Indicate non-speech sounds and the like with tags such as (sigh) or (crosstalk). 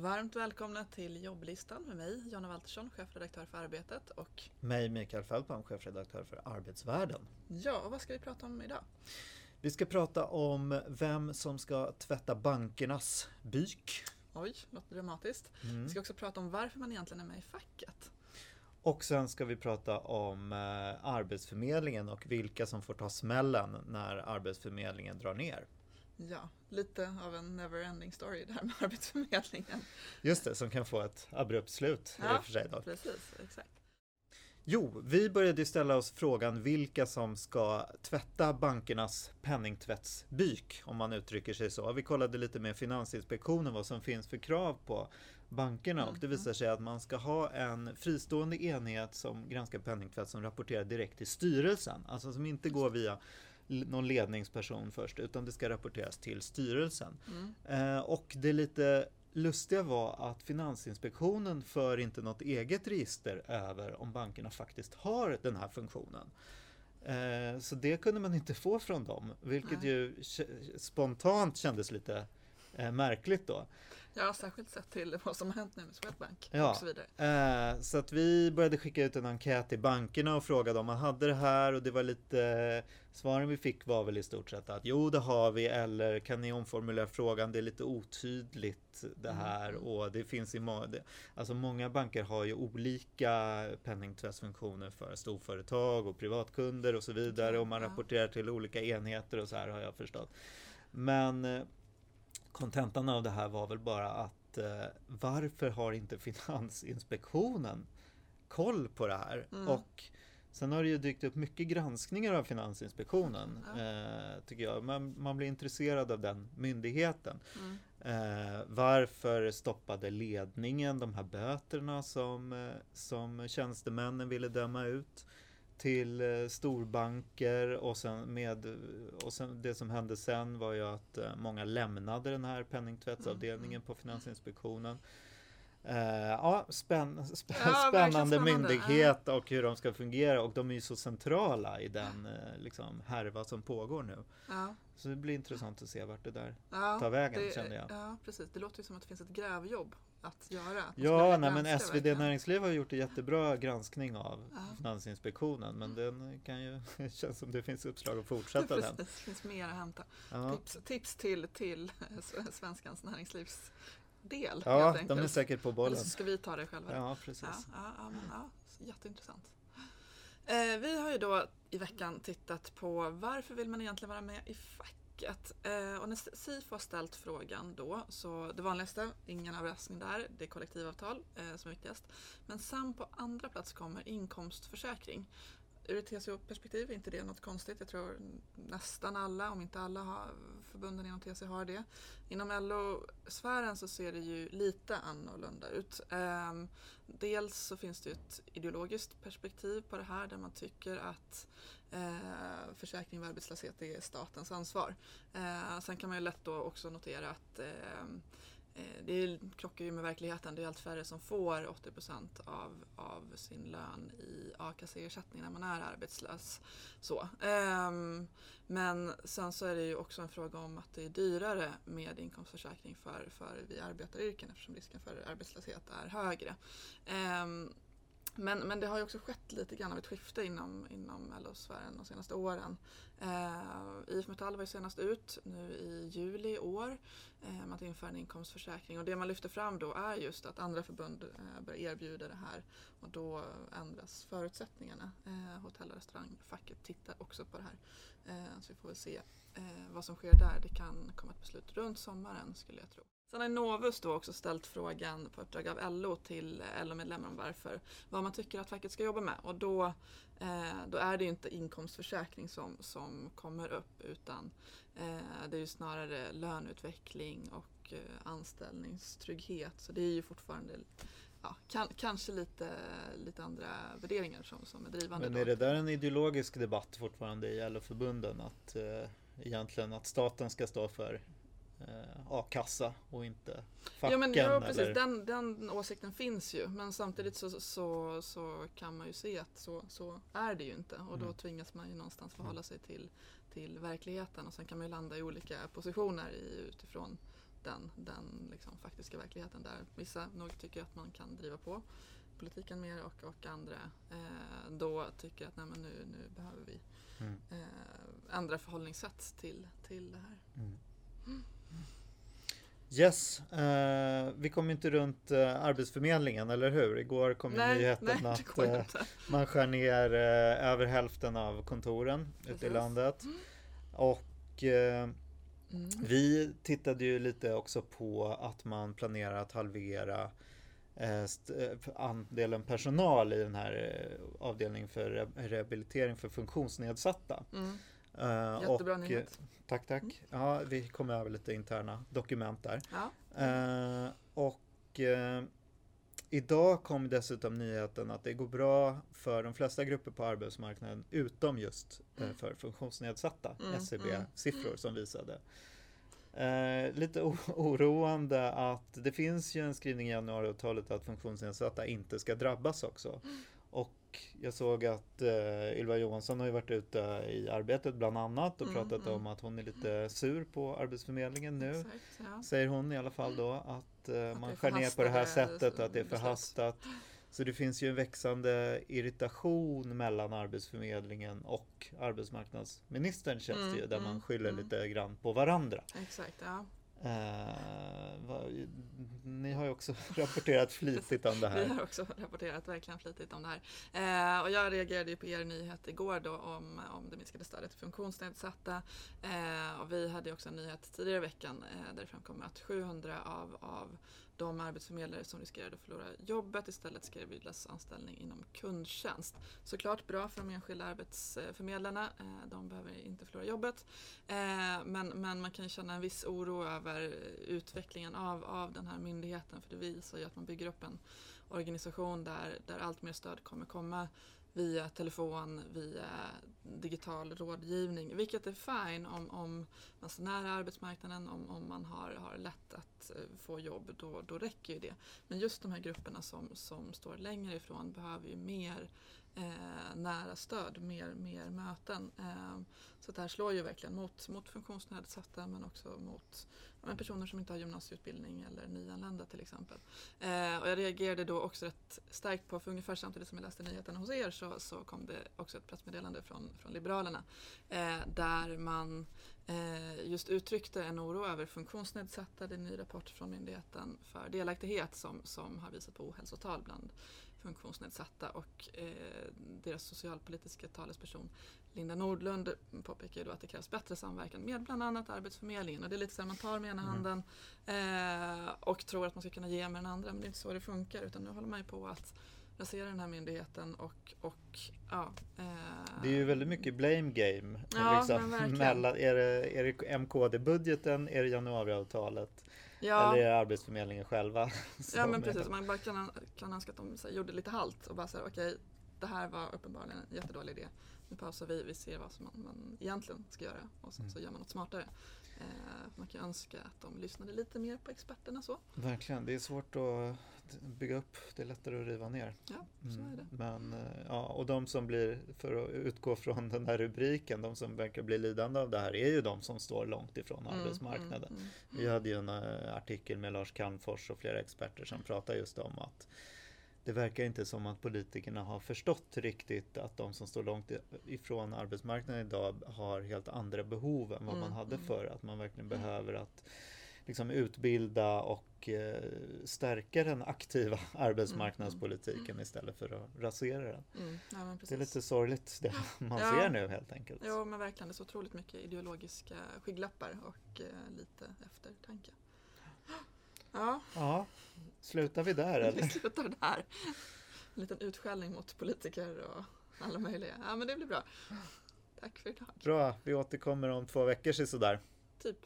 Varmt välkomna till jobblistan med mig, Jonna Waltersson, chefredaktör för Arbetet och mig, Mikael Feldbaum, chefredaktör för Arbetsvärlden. Ja, och vad ska vi prata om idag? Vi ska prata om vem som ska tvätta bankernas byk. Oj, låter dramatiskt. Mm. Vi ska också prata om varför man egentligen är med i facket. Och sen ska vi prata om eh, Arbetsförmedlingen och vilka som får ta smällen när Arbetsförmedlingen drar ner. Ja, lite av en never-ending story det här med (laughs) Arbetsförmedlingen. Just det, som kan få ett abrupt slut ja, i och för sig. Då. precis, exakt. Jo, vi började ställa oss frågan vilka som ska tvätta bankernas penningtvättsbyk, om man uttrycker sig så. Vi kollade lite med Finansinspektionen vad som finns för krav på bankerna mm. och det visar sig att man ska ha en fristående enhet som granskar penningtvätt som rapporterar direkt till styrelsen, alltså som inte går via någon ledningsperson först utan det ska rapporteras till styrelsen. Mm. Eh, och det lite lustiga var att Finansinspektionen för inte något eget register över om bankerna faktiskt har den här funktionen. Eh, så det kunde man inte få från dem, vilket Nej. ju spontant kändes lite eh, märkligt då. Ja, särskilt sett till vad som har hänt nu med Swedbank ja, och så vidare. Eh, så att vi började skicka ut en enkät till bankerna och frågade om man hade det här och det var lite Svaren vi fick var väl i stort sett att jo, det har vi eller kan ni omformulera frågan? Det är lite otydligt det mm. här mm. och det finns i många, alltså många banker har ju olika penningtvättsfunktioner för storföretag och privatkunder och så vidare och man rapporterar till olika enheter och så här har jag förstått. Men eh, kontentan av det här var väl bara att eh, varför har inte (laughs) Finansinspektionen koll på det här? Mm. Och sen har det ju dykt upp mycket granskningar av Finansinspektionen, eh, tycker jag. Man, man, blir intresserad av den myndigheten. Mm. Eh, varför stoppade ledningen de här böterna som, eh, som tjänstemännen ville döma ut? Till eh, storbanker och sen, med, och sen det som hände sen var ju att eh, många lämnade den här penningtvättsavdelningen mm. på Finansinspektionen. Uh, ja, spänn, (laughs) spä, ja, spännande myndighet och hur de ska fungera och de är ju så centrala i den liksom, härva som pågår nu. Så det blir intressant att se vart det där tar vägen det, känner jag. Ja, precis. Det låter ju som att det finns ett grävjobb att göra. Att ja, nej, men SvD verkligen. Näringsliv har gjort en jättebra granskning av ja. Finansinspektionen men den kan ju, (laughs) känns som det finns uppslag att fortsätta den. Det finns mer att hämta. Ja. Tips, tips till, till Svenskans näringslivs del. Ja, de är säkert på bollen. Eller så ska vi ta det själva. Ja, precis. Ja, ja, men, ja, jätteintressant. Eh, vi har ju då i veckan tittat på varför vill man egentligen vara med i facket? Eh, och när SIFO har ställt frågan då, så det vanligaste, ingen överraskning där, det är kollektivavtal eh, som är viktigast. Men sen på andra plats kommer inkomstförsäkring ur ett TCO-perspektiv är inte det något konstigt. Jag tror nästan alla, om inte alla har, förbunden inom TCO har det. Inom LO-sfären så ser det ju lite annorlunda ut. Ehm, dels så finns det ett ideologiskt perspektiv på det här där man tycker att eh, försäkring vid arbetslöshet är statens ansvar. Ehm, sen kan man ju lätt då också notera att Eh, Eh, det krockar ju med verkligheten. Det är allt färre som får 80 av, av sin lön i a-kasseersättning när man är arbetslös. Så. Um, men sen så är det ju också en fråga om att det är dyrare med inkomstförsäkring för, för vi arbetaryrken eftersom risken för arbetslöshet är högre. Um, men, men det har ju också skett lite grann av ett skifte inom, inom LO-sfären de senaste åren. Eh, IF Metall var ju senast ut nu i juli i år eh, med att införa en inkomstförsäkring och det man lyfter fram då är just att andra förbund eh, börjar erbjuda det här och då ändras förutsättningarna. Eh, hotell och restaurangfacket tittar också på det här. Eh, så vi får väl se eh, vad som sker där. Det kan komma ett beslut runt sommaren skulle jag tro. Sen har Novus då också ställt frågan på uppdrag av LO till LO-medlemmar om varför, vad man tycker att facket ska jobba med. Och då, eh, då är det ju inte inkomstförsäkring som, som kommer upp utan eh, det är ju snarare löneutveckling och eh, anställningstrygghet. Så det är ju fortfarande ja, kan, kanske lite, lite andra värderingar som, som är drivande. Men är det där en ideologisk debatt fortfarande i LO-förbunden? Att eh, egentligen att staten ska stå för eh, a-kassa och inte facken. Ja, men, ja precis, eller? Den, den åsikten finns ju men samtidigt så, så, så kan man ju se att så, så är det ju inte och då mm. tvingas man ju någonstans förhålla sig till, till verkligheten och sen kan man ju landa i olika positioner i, utifrån den, den liksom faktiska verkligheten där vissa nog tycker att man kan driva på politiken mer och, och andra eh, då tycker att nej, men nu, nu behöver vi Mm. eh, ändra förhållningssätt till, till det här. Mm. Yes, eh, vi kom inte runt eh, Arbetsförmedlingen, eller hur? Igår kom ju nyheten nej, att eh, man skär ner eh, över hälften av kontoren ute i Precis. landet. Och eh, Mm. vi tittade ju lite också på att man planerar att halvera andelen personal i den här eh, avdelningen för re- rehabilitering för funktionsnedsatta. Mm. Eh, Jättebra och, nyhet. eh, Tack, tack. Ja, vi kommer över lite interna dokument där. Ja. Eh, och eh, idag kom dessutom nyheten att det går bra för de flesta grupper på arbetsmarknaden utom just eh, för funktionsnedsatta. Mm, SCB-siffror som visade. Eh, lite (laughs) oroande att det finns ju en skrivning i januariavtalet att funktionsnedsatta inte ska drabbas också. Och jag såg att eh, Ylva Johansson har ju varit ute i arbetet bland annat och Mm, pratat mm. om att hon är lite sur på Arbetsförmedlingen nu. Exakt, ja. Säger hon i alla fall då att, eh, Att man skär ner på det här sättet, att det är förhastat. Så det finns ju en växande irritation mellan Arbetsförmedlingen och arbetsmarknadsministern känns det ju, Mm, där man mm, skyller mm. lite grann på varandra. Exakt, ja. Eh, vad- ni har ju också (laughs) rapporterat flitigt om det (laughs) Vi här. har också rapporterat verkligen flitigt om det här. Eh, och jag reagerade ju på er nyhet igår då om, om det minskade stödet till funktionsnedsatta. Eh, och vi hade ju också en nyhet tidigare i veckan där det framkom att 700 av, av de arbetsförmedlare som riskerade att förlora jobbet istället ska erbjudas anställning inom kundtjänst. Såklart bra för de enskilda arbetsförmedlarna. Eh, de behöver inte förlora jobbet. Eh, men, men man kan känna en viss oro över utvecklingen av, av den här myndigheten för det visar ju att man bygger upp en organisation där, där allt mer stöd kommer komma via telefon, via digital rådgivning, vilket är fine om, om man står nära arbetsmarknaden, om, om man har, har lätt att eh, få jobb, då, då räcker ju det. Men just de här grupperna som, som står längre ifrån behöver ju mer eh, nära stöd, mer, mer möten. Eh, så det här slår ju verkligen mot, mot funktionsnedsatta men också mot ja, men personer som inte har gymnasieutbildning eller nyanlända till exempel. Eh, och jag reagerade då också rätt starkt på, för ungefär samtidigt som jag läste nyheten hos er så, så kom det också ett pressmeddelande från, från Liberalerna eh, där man just uttryckte en oro över funktionsnedsatta. Det är en ny rapport från Myndigheten för delaktighet som, som har visat på ohälsotal bland funktionsnedsatta och eh, deras socialpolitiska talesperson Linda Nordlund påpekar ju då att det krävs bättre samverkan med bland annat Arbetsförmedlingen och det är lite så här man tar med ena Mm. handen eh, och tror att man ska kunna ge med den andra men det är inte så det funkar utan nu håller man ju på att rasera den här myndigheten och, och ja. Eh, Det är ju väldigt mycket blame game. Ja, liksom, mellan, är, det, är det MKD-budgeten, är det januariavtalet ja, eller är det Arbetsförmedlingen själva? (laughs) Ja men är- precis, man bara kan, kan önska att de här, gjorde lite halt och bara säga okej det här var uppenbarligen en jättedålig idé. Nu pausar vi, vi ser vad som man, man egentligen ska göra och sen så gör man något smartare. Eh, man kan önska att de lyssnade lite mer på experterna så. Verkligen, det är svårt att bygga upp, det är lättare att riva ner. Ja, så är det. Men, eh, ja, och de som blir, för att utgå från den här rubriken, de som verkar bli lidande av det här är ju de som står långt ifrån Mm, arbetsmarknaden. mm, mm. Vi hade ju en eh, artikel med Lars Calmfors och flera experter som pratar just om att det verkar inte som att politikerna har förstått riktigt att de som står långt ifrån arbetsmarknaden idag har helt andra behov än vad man Mm, hade mm. förr. Att man verkligen behöver att liksom utbilda och eh, stärka den aktiva arbetsmarknadspolitiken istället för att rasera den. Mm, ja, Det är lite sorgligt det (laughs) man Ja. ser nu helt enkelt. Jo men verkligen, det är så otroligt mycket ideologiska skygglappar och eh, lite eftertanke. Ja, Ja, slutar vi där vi eller? slutar där. En liten utskällning mot politiker och alla möjliga. Ja men det blir bra. Tack för idag. Bra, vi återkommer om två veckor sådär. Typ.